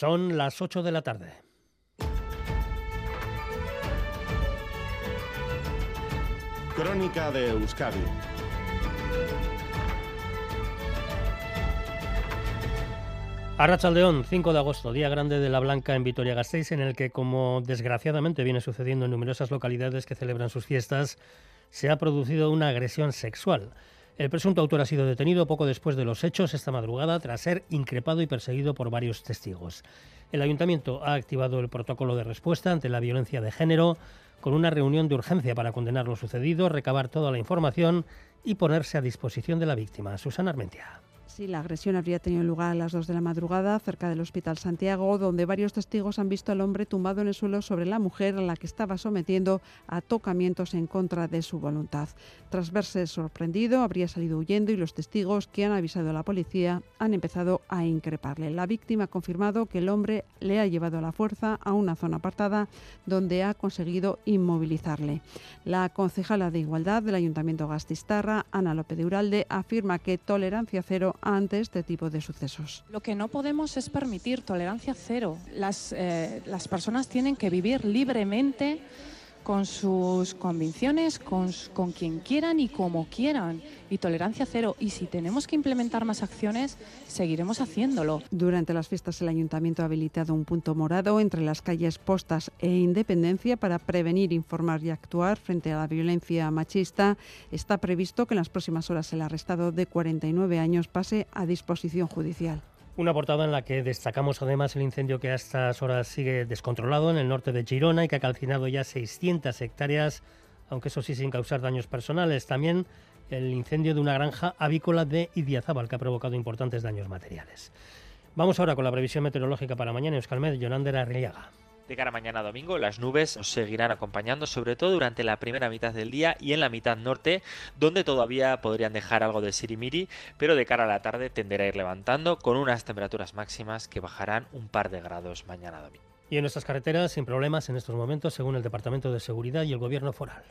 Son las 8 de la tarde. Crónica de Euskadi Arrachaldeón, 5 de agosto, día grande de la Blanca en Vitoria-Gasteiz, en el que, como desgraciadamente viene sucediendo en numerosas localidades que celebran sus fiestas, se ha producido una agresión sexual. El presunto autor ha sido detenido poco después de los hechos esta madrugada tras ser increpado y perseguido por varios testigos. El ayuntamiento ha activado el protocolo de respuesta ante la violencia de género con una reunión de urgencia para condenar lo sucedido, recabar toda la información y ponerse a disposición de la víctima. Susana Armentia. Sí, la agresión habría tenido lugar a las 2 de la madrugada cerca del Hospital Santiago, donde varios testigos han visto al hombre tumbado en el suelo sobre la mujer a la que estaba sometiendo a tocamientos en contra de su voluntad. Tras verse sorprendido, habría salido huyendo y los testigos que han avisado a la policía han empezado a increparle. La víctima ha confirmado que el hombre le ha llevado a la fuerza a una zona apartada donde ha conseguido inmovilizarle. La concejala de Igualdad del Ayuntamiento Gastistarra, Ana López de Uralde, afirma que tolerancia cero ante este tipo de sucesos. Lo que no podemos es permitir tolerancia cero. Las, eh, las personas tienen que vivir libremente con sus convicciones, con, con, quien quieran y como quieran. Y tolerancia cero. Y si tenemos que implementar más acciones, seguiremos haciéndolo. Durante las fiestas, el ayuntamiento ha habilitado un punto morado entre las calles Postas e Independencia para prevenir, informar y actuar frente a la violencia machista. Está previsto que en las próximas horas el arrestado de 49 años pase a disposición judicial. Una portada en la que destacamos además el incendio que a estas horas sigue descontrolado en el norte de Girona y que ha calcinado ya 600 hectáreas, aunque eso sí sin causar daños personales. También el incendio de una granja avícola de Idiazábal que ha provocado importantes daños materiales. Vamos ahora con la previsión meteorológica para mañana. Euskalmed, Yonander Arriaga. De cara a mañana domingo, las nubes seguirán acompañando, sobre todo durante la primera mitad del día y en la mitad norte, donde todavía podrían dejar algo de sirimiri, pero de cara a la tarde tenderá a ir levantando con unas temperaturas máximas que bajarán un par de grados mañana domingo. Y en nuestras carreteras, sin problemas en estos momentos, según el Departamento de Seguridad y el Gobierno Foral.